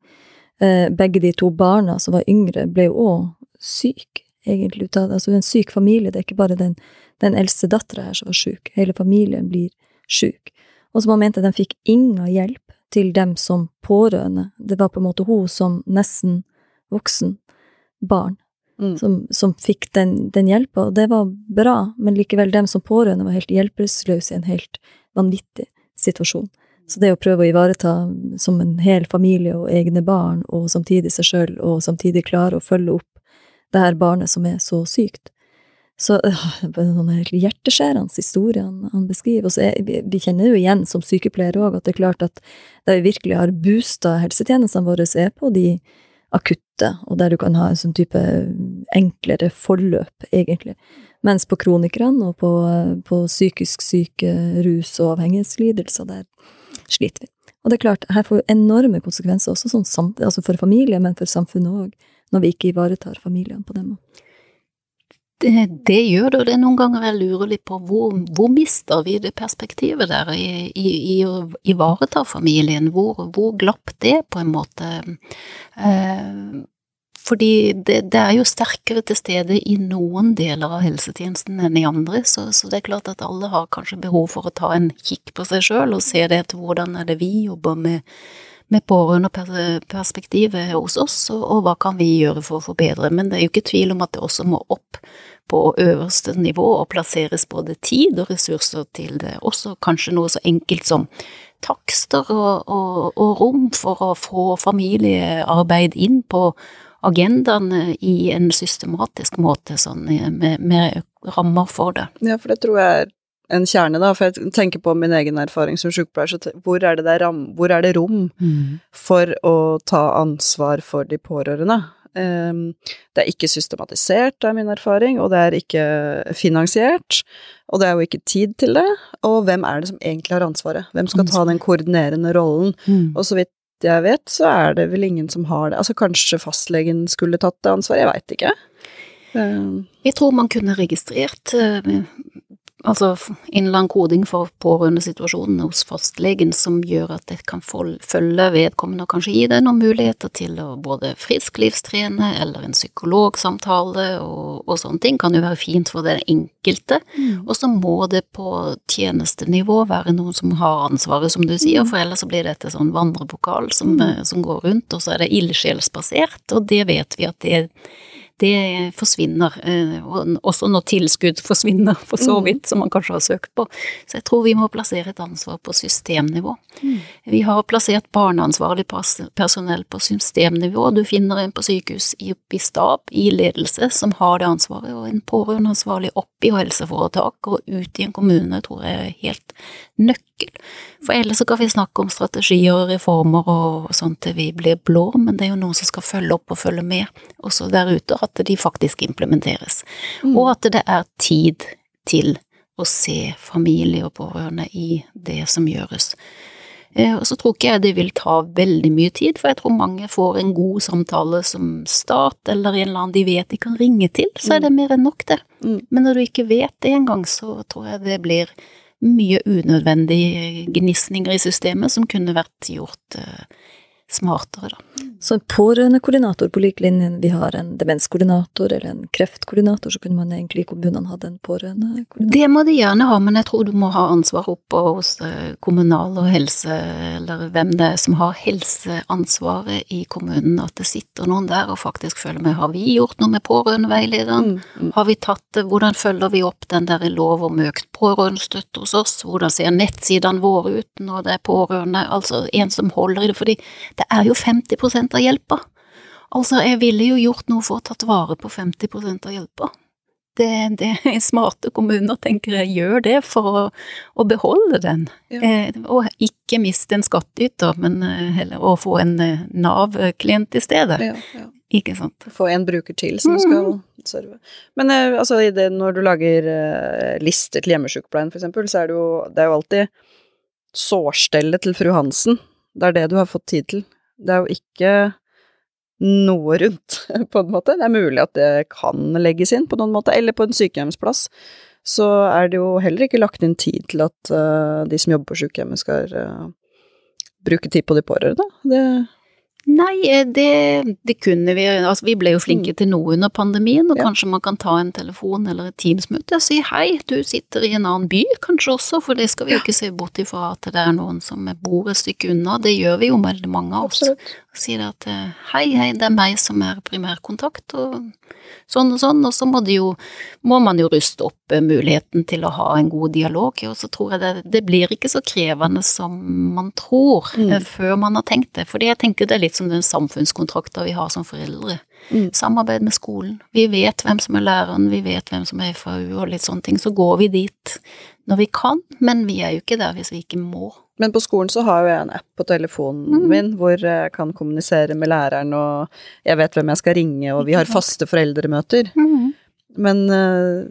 Eh, begge de to barna som var yngre, ble jo òg syke, egentlig. ut av det. Altså en syk familie, det er ikke bare den, den eldste dattera her som var syk, hele familien blir syk. Og som han mente, de fikk ingen hjelp til dem som pårørende. Det var på en måte hun som nesten voksen barn mm. som, som, fikk den, den hjelpa, og det var bra, men likevel, dem som pårørende var helt hjelpeløse i en helt vanvittig situasjon. Så det å prøve å ivareta som en hel familie og egne barn, og samtidig seg sjøl, og samtidig klare å følge opp det her barnet som er så sykt, så noen helt hjerteskjærende historier han, han beskriver. Og så er, vi, vi kjenner jo igjen som sykepleiere òg at det er klart at der vi virkelig har boosta helsetjenestene våre, er på de akutte, og der du kan ha en sånn type enklere forløp, egentlig. Mens på kronikerne og på, på psykisk syke, rus- og avhengighetslidelser, der sliter vi. Og det er klart, her får enorme konsekvenser også sånn, altså for familie, men for samfunnet òg, når vi ikke ivaretar familiene på den måten. Det, det, gjør det, og det er noen ganger jeg lurer litt på hvor, hvor mister vi det perspektivet der i, i, i å ivareta familien? Hvor, hvor, glapp det, på en måte? Eh, fordi det, det, er jo sterkere til stede i noen deler av helsetjenesten enn i andre, så, så, det er klart at alle har kanskje behov for å ta en kikk på seg sjøl og se det etter hvordan er det vi jobber med med pårørendeperspektivet hos oss, og, hva kan vi gjøre for å forbedre. Men det er jo ikke tvil om at det også må opp på øverste nivå og plasseres både tid og ressurser til det. Også kanskje noe så enkelt som takster og, og, og rom for å få familiearbeid inn på agendaen i en systematisk måte, sånn med, med rammer for det. Ja, for det tror jeg er en kjerne, da. For jeg tenker på min egen erfaring som sykepleier, så hvor er det, ram, hvor er det rom mm. for å ta ansvar for de pårørende? Ehm, det er ikke systematisert, er min erfaring, og det er ikke finansiert. Og det er jo ikke tid til det. Og hvem er det som egentlig har ansvaret? Hvem skal ta den koordinerende rollen? Mm. Og så vidt jeg vet, så er det vel ingen som har det. Altså kanskje fastlegen skulle tatt det ansvaret, jeg veit ikke. Ehm. Jeg tror man kunne registrert eh, altså innland koding for pårørendesituasjonen hos fastlegen som gjør at det kan følge vedkommende og kanskje gi deg noen muligheter til å både frisklivstrene eller en psykologsamtale og, og sånne ting kan jo være fint for den enkelte. Mm. Og så må det på tjenestenivå være noen som har ansvaret, som du sier, mm. for ellers så blir dette sånn vandrepokal som, mm. som går rundt, og så er det ildsjelsbasert, og det vet vi at det det forsvinner. Eh, også når tilskudd forsvinner, for så mm. vidt, som man kanskje har søkt på. Så jeg tror vi må plassere et ansvar på systemnivå. Mm. Vi har plassert barneansvarlig personell på systemnivå. Du finner en på sykehus i, i stab, i ledelse, som har det ansvaret, og en pårørendeansvarlig opp i helseforetak og ut i en kommune, tror jeg er helt nøkkel. For ellers så kan vi snakke om strategier og reformer og sånt til vi blir blå, men det er jo noen som skal følge opp og følge med også der ute at de faktisk implementeres. Mm. Og at det er tid til å se familie og pårørende i det som gjøres. Eh, og så tror ikke jeg det vil ta veldig mye tid, for jeg tror mange får en god samtale som stat, eller en eller annen de vet de kan ringe til, så er det mm. mer enn nok, det. Mm. Men når du ikke vet det engang, så tror jeg det blir mye unødvendige gnisninger i systemet som kunne vært gjort uh, smartere, da. Så en pårørendekoordinator på lik linje vi har en demenskoordinator eller en kreftkoordinator, så kunne man egentlig i kommunene hatt en pårørendekoordinator? Det må de gjerne ha, men jeg tror du må ha ansvar oppe hos eh, kommunal og helse, eller hvem det er som har helseansvaret i kommunen, at det sitter noen der og faktisk følger med. Har vi gjort noe med pårørendeveilederen? Mm, mm. Har vi tatt det, hvordan følger vi opp den der lov om økt pårørendestøtte hos oss? Hvordan ser nettsidene våre ut når det er pårørende? Altså en som holder i det, fordi det er jo 50% av hjelpa. Altså, jeg ville jo gjort noe for å tatt vare på 50% av hjelpa. det, det smarte kommuner, tenker jeg, gjør det for å, å beholde den. Ja. Eh, og ikke miste en skattyter, men eh, heller å få en eh, Nav-klient i stedet. Ja, ja. Ikke sant? Få en bruker til som skal serve. Men eh, altså, det, når du lager eh, lister til hjemmesykepleien, for eksempel, så er det jo, det er jo alltid sårstellet til fru Hansen. Det er det du har fått tid til. Det er jo ikke noe rundt, på en måte. Det er mulig at det kan legges inn på noen måte, eller på en sykehjemsplass. Så er det jo heller ikke lagt inn tid til at uh, de som jobber på sykehjemmet skal uh, bruke tid på de pårørende. Det Nei, eh, det, det kunne vi Altså, vi ble jo flinke til noe under pandemien, og Ja. kanskje man kan ta en telefon eller et Teams-møte og si hei, du sitter i en annen by, kanskje også, for det skal vi jo ikke se bort ifra at det er noen som bor et stykke unna. Det gjør vi jo veldig mange av oss. Absolutt. Og sier at eh, hei, hei, det er meg som er primærkontakt, og sånn og sånn, og så må, det jo, må man jo ruste opp eh, muligheten til å ha en god dialog, og så tror jeg det, det blir ikke så krevende som man tror Mm. før man har tenkt det, fordi jeg tenker det er litt som den samfunnskontrakta vi har som foreldre. Mm. Samarbeid med skolen. Vi vet hvem som er læreren, vi vet hvem som er FAU og litt sånne ting, så går vi dit når vi kan, men vi er jo ikke der hvis vi ikke må. Men på skolen så har jo jeg en app på telefonen Mm. min hvor jeg kan kommunisere med læreren, og jeg vet hvem jeg skal ringe, og vi har faste foreldremøter. Men eh,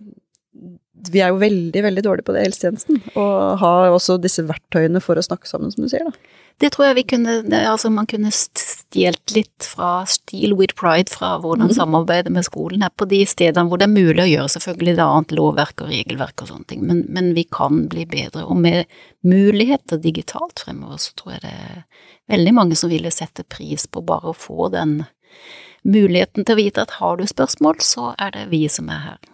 vi er jo veldig, veldig dårlige på det i helsetjenesten, og har også disse verktøyene for å snakke sammen, som du sier, da. Det tror jeg vi kunne, altså man kunne stjelt litt fra Steal with pride fra hvordan mm. samarbeidet med skolen er på de stedene hvor det er mulig å gjøre, selvfølgelig det er annet lovverk og regelverk og sånne ting, men, men vi kan bli bedre, og med muligheter digitalt fremover, så tror jeg det er veldig mange som ville sette pris på bare å få den muligheten til å vite at har du spørsmål, så er det vi som er her.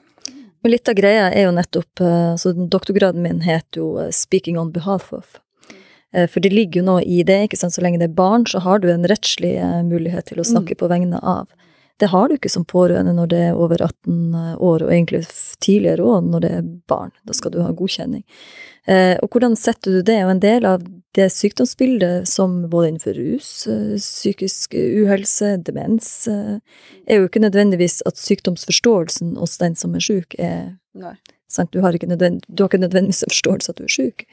Men litt av greia er jo nettopp så altså Doktorgraden min heter jo eh, 'Speaking on behalf of'. Eh, For det ligger jo nå i det, ikke sant, så lenge det er barn, så har du en rettslig eh, mulighet til å snakke på vegne av. Det har du ikke som pårørende når det er over 18 år, og egentlig tidligere òg når det er barn. Da skal du ha godkjenning. Eh, Og hvordan setter du det? Og en del av det sykdomsbildet som både innenfor rus, eh, psykisk uhelse, demens, eh, er jo ikke nødvendigvis at sykdomsforståelsen hos den som er syk, er Nei. Sant? Du, har ikke du har ikke nødvendigvis en forståelse at du er syk.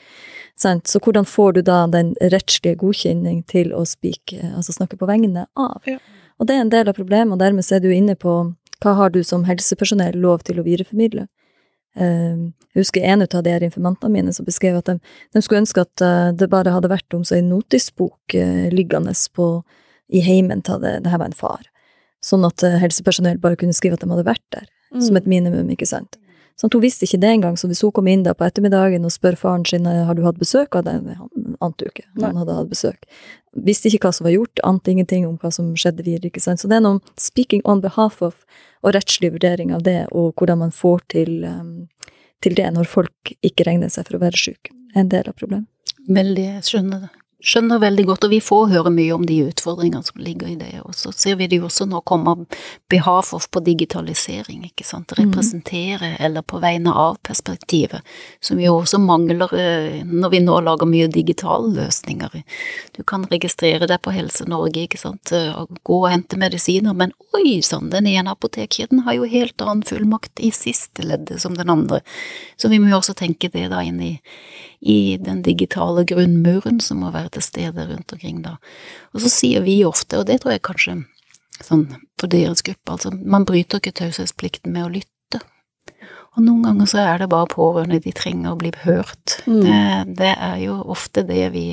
Sant? Så hvordan får du da den rettslige godkjenning til å speak, altså snakke på vegne av? Ja. Og det er en del av problemet, og dermed er du inne på hva har du som helsepersonell lov til å videreformidle? Eh, Jeg husker en av de her informantene mine som beskrev at de, de skulle ønske at eh, det bare hadde vært om så en notisbok eh, liggende på, i heimen til det, det her var en far. Sånn at eh, helsepersonell bare kunne skrive at de hadde vært der som et minimum, ikke sant. Sånn at hun visste ikke det engang, så hvis hun kom inn da på ettermiddagen og spør faren sin har du hatt besøk av dem, han ante jo ikke, han hadde hatt besøk. Visste ikke hva som var gjort, ante ingenting om hva som skjedde videre, ikke sant. Så det er noe speaking on behalf of, og rettslig vurdering av det, og hvordan man får til, um, til det når folk ikke regner seg for å være syke, er en del av problemet. Veldig, jeg skjønner det. Skjønner veldig godt, og vi får høre mye om de utfordringene som ligger i det, og så ser vi det jo også nå kommer behov for på digitalisering, ikke sant, Representere representere eller på vegne av perspektivet, som jo også mangler eh, når vi nå lager mye digitale løsninger. Du kan registrere deg på Helse Norge, ikke sant, eh, og gå og hente medisiner, men oi sann, den ene apotekkjeden har jo helt annen fullmakt i siste leddet som den andre, så vi må jo også tenke det da inn i i den digitale grunnmuren som må være til stede rundt omkring da. Og så sier vi ofte, og det tror jeg kanskje sånn for deres gruppe, altså man bryter ikke taushetsplikten med å lytte. Og noen ganger så er det bare pårørende de trenger å bli hørt. Mm. Det, det er jo ofte det vi,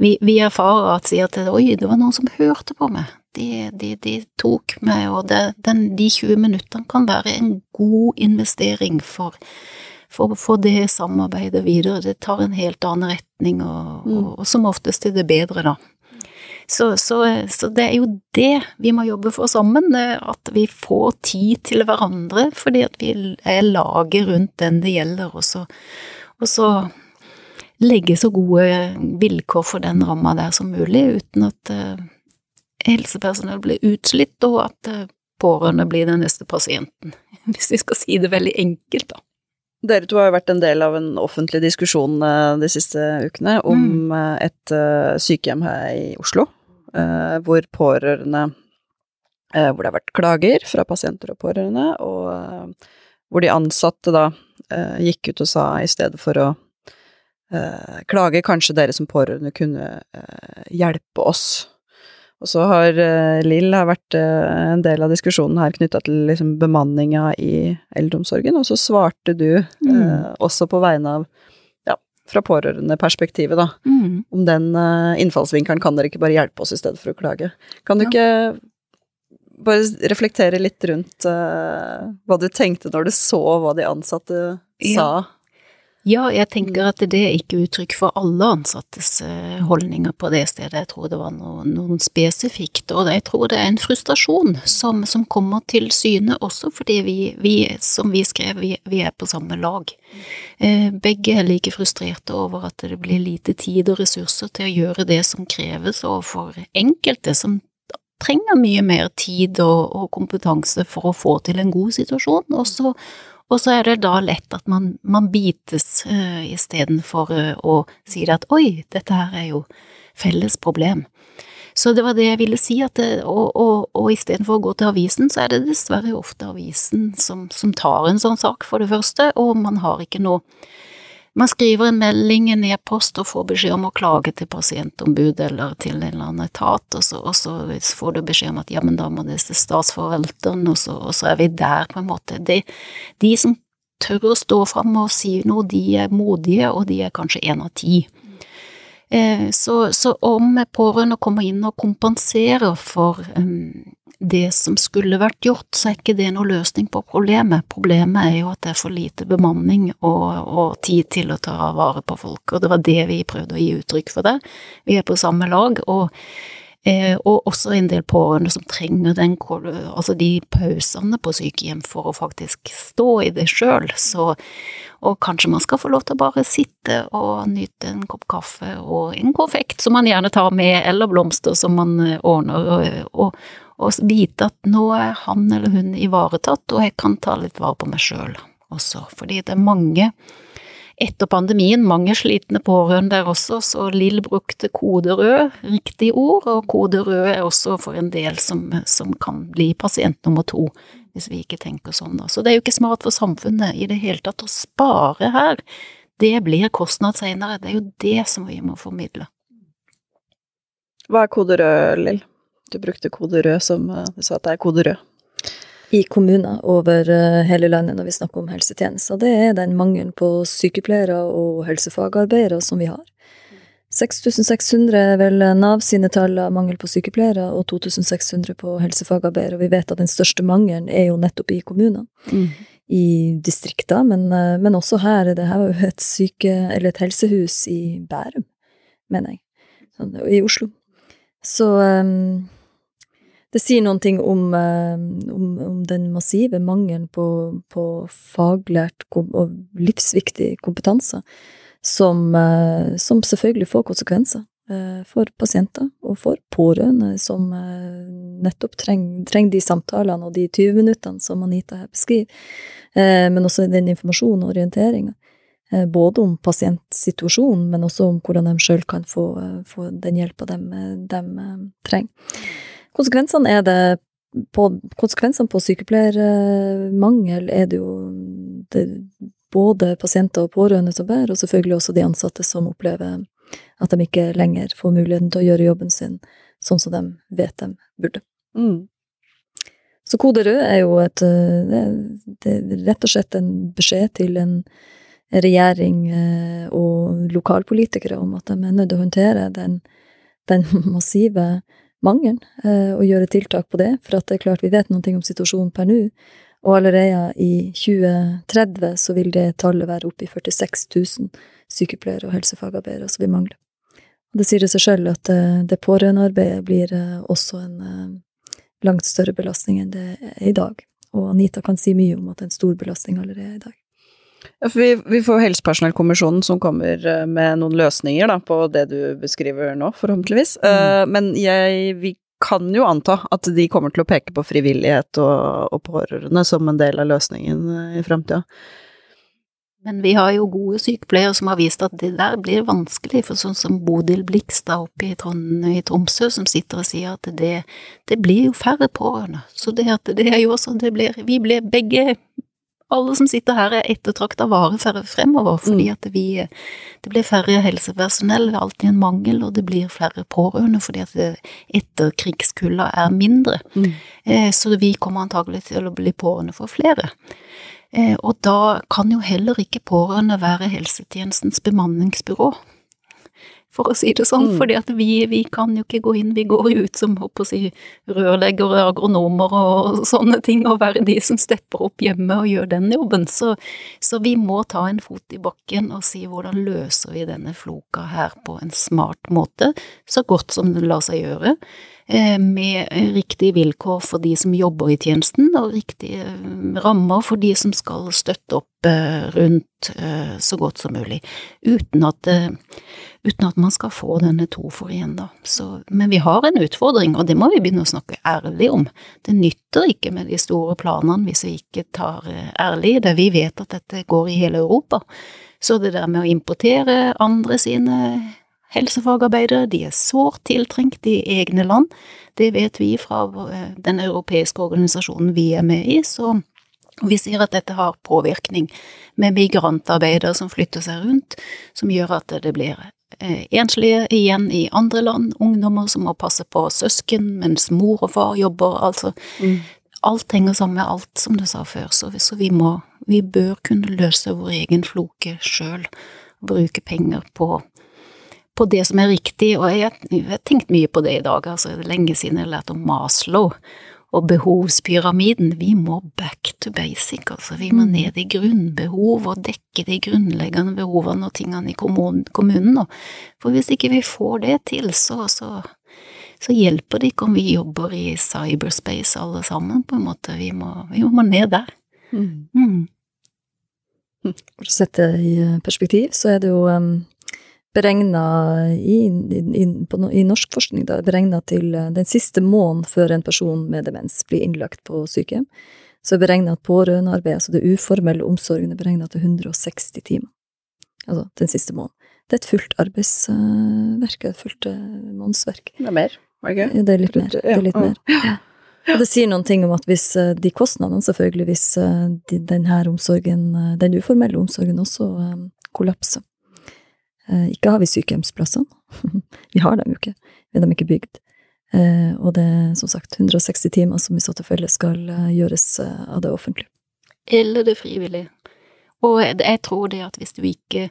vi, vi erfarer at sier at oi, det var noen som hørte på meg. De, de, de tok meg, og det, den, de 20 minuttene kan være en god investering for for å få det samarbeidet videre. Det tar en helt annen retning, og, Mm. og, og som oftest er det bedre, da. Så, så, så det er jo det vi må jobbe for sammen, at vi får tid til hverandre, fordi at vi er laget rundt den det gjelder, og så, og så legge så gode vilkår for den ramma der som mulig, uten at eh, helsepersonell blir utslitt, og at eh, pårørende blir den neste pasienten. Hvis vi skal si det veldig enkelt, da. Dere to har jo vært en del av en offentlig diskusjon eh, de siste ukene om mm. et eh, sykehjem her i Oslo, eh, hvor pårørende eh, Hvor det har vært klager fra pasienter og pårørende, og eh, hvor de ansatte da eh, gikk ut og sa i stedet for å eh, klage, kanskje dere som pårørende kunne eh, hjelpe oss. Og så har eh, Lill har vært eh, en del av diskusjonen her knytta til liksom bemanninga i eldreomsorgen, og så svarte du Mm. eh, også på vegne av ja, fra pårørendeperspektivet, da. Mm. Om den innfallsvinkelen kan dere ikke bare hjelpe oss i stedet for å klage. Kan du Ja. ikke bare reflektere litt rundt eh, hva du tenkte når du så hva de ansatte Ja. sa? Ja, jeg tenker at det er ikke uttrykk for alle ansattes eh, holdninger på det stedet. Jeg tror det var noe, noen spesifikt, og jeg tror det er en frustrasjon som, som kommer til syne også fordi vi, vi som vi skrev, vi, vi er på samme lag. Eh, begge er like frustrerte over at det blir lite tid og ressurser til å gjøre det som kreves, og for enkelte som trenger mye mer tid og, og kompetanse for å få til en god situasjon. Og så, og så er det da lett at man, man bites uh, istedenfor uh, å si det at oi, dette her er jo felles problem. Så det var det jeg ville si, at det, og, og, og istedenfor å gå til avisen, så er det dessverre ofte avisen som, som tar en sånn sak, for det første, og man har ikke noe man skriver en melding, en e-post, og får beskjed om å klage til pasientombud eller til en eller annen etat, og så, og så får du beskjed om at ja, men da må det til statsforvalteren, og og så er vi der, på en måte. De, de som tør å stå fram og si noe, de er modige, og de er kanskje én av ti. Eh, så, så om pårørende kommer inn og kompenserer for um, det som skulle vært gjort, så er ikke det noe løsning på problemet. Problemet er jo at det er for lite bemanning og, og tid til å ta vare på folk, og det var det vi prøvde å gi uttrykk for der. Vi er på samme lag, og, eh, og også en del pårørende som trenger den, altså de pausene på sykehjem for å faktisk stå i det sjøl, og kanskje man skal få lov til å bare sitte og nyte en kopp kaffe og en konfekt som man gjerne tar med, eller blomster som man ordner, og, og, og vite at nå er han eller hun ivaretatt, og jeg kan ta litt vare på meg sjøl også, fordi det er mange etter pandemien, mange slitne pårørende der også, så Lill brukte kode rød, riktig ord, og kode rød er også for en del som, som kan bli pasient nummer to, hvis vi ikke tenker sånn da. Så det er jo ikke smart for samfunnet i det hele tatt å spare her. Det blir kostnad senere, det er jo det som vi må formidle. Hva er kode rød, Lill? Du brukte kode rød som Du sa at det er kode rød. i kommuner over eh, hele landet når vi snakker om helsetjenester, det er den mangelen på sykepleiere og helsefagarbeidere som vi har. 6600 er vel Nav sine tall av mangel på sykepleiere, og 2600 på helsefagarbeidere. Vi vet at den største mangelen er jo nettopp i kommunene. I distrikter, men, eh, men også her. Det her var jo et syke, eller et helsehus i Bærum, mener jeg. Sånn, I Oslo. Så um, det sier noen ting om, um, om, om den massive mangelen på, på faglært og livsviktig kompetanse, som, uh, som selvfølgelig får konsekvenser uh, for pasienter og for pårørende, som uh, nettopp trenger treng de samtalene og de 20 minuttene som Anita her beskriver, men også den informasjonen og orienteringa. Både om pasientsituasjonen, men også om hvordan de sjøl kan få, få den hjelpa de, de trenger. Konsekvensene det på, konsekvensene på sykepleiermangel er det jo det, både pasienter og pårørende som bærer, og selvfølgelig også de ansatte som opplever at de ikke lenger får muligheten til å gjøre jobben sin sånn som de vet de burde. Mm. Så kode rød er jo et det, det er rett og slett en beskjed til en regjering og lokalpolitikere om at de er nødt til å håndtere den, den massive mangelen, og gjøre tiltak på det. For at det er klart vi vet noe om situasjonen per nå, og allerede i 2030 så vil det tallet være oppe i 46 000 sykepleiere og helsefagarbeidere som vi mangler. Det sier det seg sjøl at det pårørendearbeidet blir også en langt større belastning enn det er i dag. Og Anita kan si mye om at det er en stor belastning allerede i dag. Vi, vi får Helsepersonellkommisjonen som kommer med noen løsninger da, på det du beskriver nå, forhåpentligvis. Mm. Uh, men jeg, vi kan jo anta at de kommer til å peke på frivillighet og, og pårørende som en del av løsningen i framtida. Men vi har jo gode sykepleiere som har vist at det der blir vanskelig, for sånn som Bodil Blikstad oppe i, i Tromsø, som sitter og sier at det, det blir jo færre pårørende. Så det, det er jo også det blir Vi blir begge alle som sitter her er ettertrakta vare fremover, fordi at vi Det blir færre helsepersonell, det er alltid en mangel, og det blir flere pårørende fordi at etterkrigskulla er mindre. Mm. Eh, så vi kommer antagelig til å bli pårørende for flere. Eh, og da kan jo heller ikke pårørende være helsetjenestens bemanningsbyrå for å si det sånn. Mm. fordi at vi, vi, kan jo ikke gå inn, vi går jo ut som håper å si, rørleggere, agronomer og sånne ting, og være de som stepper opp hjemme og gjør den jobben. Så, så, vi må ta en fot i bakken og si hvordan løser vi denne floka her på en smart måte, så godt som det lar seg gjøre. Eh, med riktige vilkår for de som jobber i tjenesten, og riktige eh, rammer for de som skal støtte opp eh, rundt så godt som mulig, uten at, uten at man skal få denne to for igjen, da. Så, men vi har en utfordring, og det må vi begynne å snakke ærlig om. Det nytter ikke med de store planene hvis vi ikke tar ærlig det. Vi vet at dette går i hele Europa. Så det der med å importere andre sine helsefagarbeidere, de er sårt tiltrengt i egne land. Det vet vi fra eh, den europeiske organisasjonen vi er med i, så vi sier at dette har påvirkning med migrantarbeidere som flytter seg rundt, som gjør at det blir eh, enslige igjen i andre land, ungdommer som må passe på søsken mens mor og far jobber, altså mm. Alt henger sammen med alt, som du sa før, så, så vi må Vi bør kunne løse vår egen floke sjøl, bruke penger på på det som er riktig, og jeg har tenkt mye på det i dag, altså det er lenge siden jeg har lært om Maslow og behovspyramiden. Vi må back to basic, altså vi må mm. ned i grunnbehov og dekke de grunnleggende behovene og tingene i kommunen, for hvis ikke vi får det til, så, så, så hjelper det ikke om vi jobber i cyberspace alle sammen, på en måte, vi må, vi må ned der. Mm. Mm. For å sette det i perspektiv, så er det jo um beregna i, i, i, norsk forskning da, beregna til eh, den siste måneden før en person med demens blir innlagt på sykehjem. Så er beregna at pårørendearbeid, altså det uformelle omsorgen, er beregna til 160 timer. Altså den siste måneden. Det er et fullt arbeidsverk, et fullt eh, månedsverk. Det er mer, var det ikke? Det er litt mer. Det er litt mer. Ja. Og det sier noen ting om at hvis eh, de kostnadene, selvfølgelig, hvis denne den omsorgen, den uformelle omsorgen også kollapser, ikke har vi sykehjemsplassene. vi har dem jo ikke. Vi har dem ikke bygd. Eh, og det er som sagt 160 timer som i så tilfelle skal eh, gjøres av det offentlige. Eller det frivillige. Og jeg tror det at hvis du ikke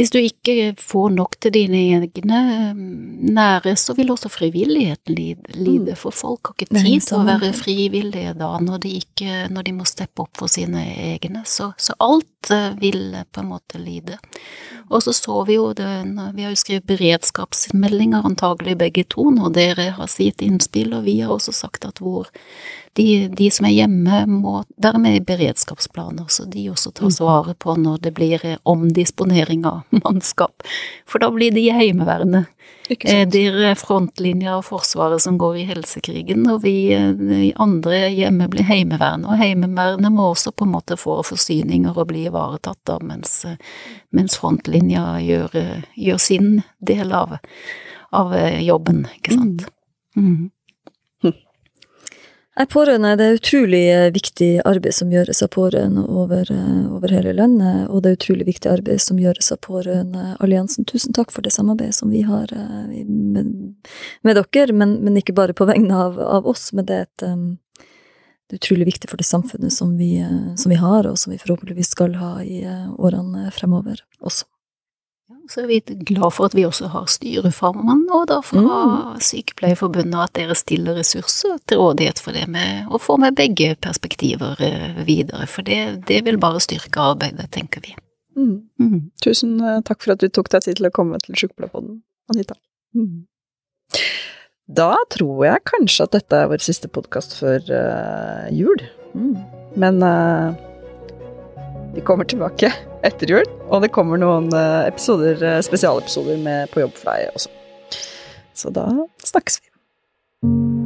hvis du ikke får nok til dine egne nære, så vil også frivilligheten lide, mm. for folk har ikke tid til å være frivillige da, når de, ikke, når de må steppe opp for sine egne. Så, så, alt vil på en måte lide. Og så så vi jo det, vi har jo skrevet beredskapsmeldinger antagelig begge to, når dere har sitt innspill, og vi har også sagt at hvor de, de, som er hjemme, må være med i beredskapsplaner, så de også tas svaret vare på når det blir eh, omdisponering av mannskap. For da blir de heimeværende. Eh, det er frontlinja av Forsvaret som går i helsekrigen, og vi, eh, andre hjemme blir heimeværende. Og heimevernet må også på en måte få forsyninger og bli ivaretatt, da, mens, mens frontlinja gjør, gjør, sin del av, av jobben, ikke sant. Mm. Mm. Nei, pårørende det er utrolig eh, viktig arbeid som gjøres av pårørende over, eh, over, hele landet, og det er utrolig viktig arbeid som gjøres av Pårørendealliansen. Tusen takk for det samarbeidet som vi har eh, med, med dere, men, men, ikke bare på vegne av, av oss, men det er, et, det er utrolig viktig for det samfunnet som vi, som vi har, og som vi forhåpentligvis skal ha i årene fremover også så er vi glad for at vi også har styreformann og da fra mm. Sykepleierforbundet, at dere stiller ressurser til rådighet for det med å få med begge perspektiver eh, videre. For det, det vil bare styrke arbeidet, tenker vi. Mm. Mm. Tusen eh, takk for at du tok deg tid til å komme til Sykepleierpodden, Anita. Mm. Da tror jeg kanskje at dette er vår siste podkast før uh, jul. Mm. Men uh, vi kommer tilbake etter jul, og det kommer noen eh, episoder, eh, spesialepisoder med På jobb for deg også. Så da snakkes vi.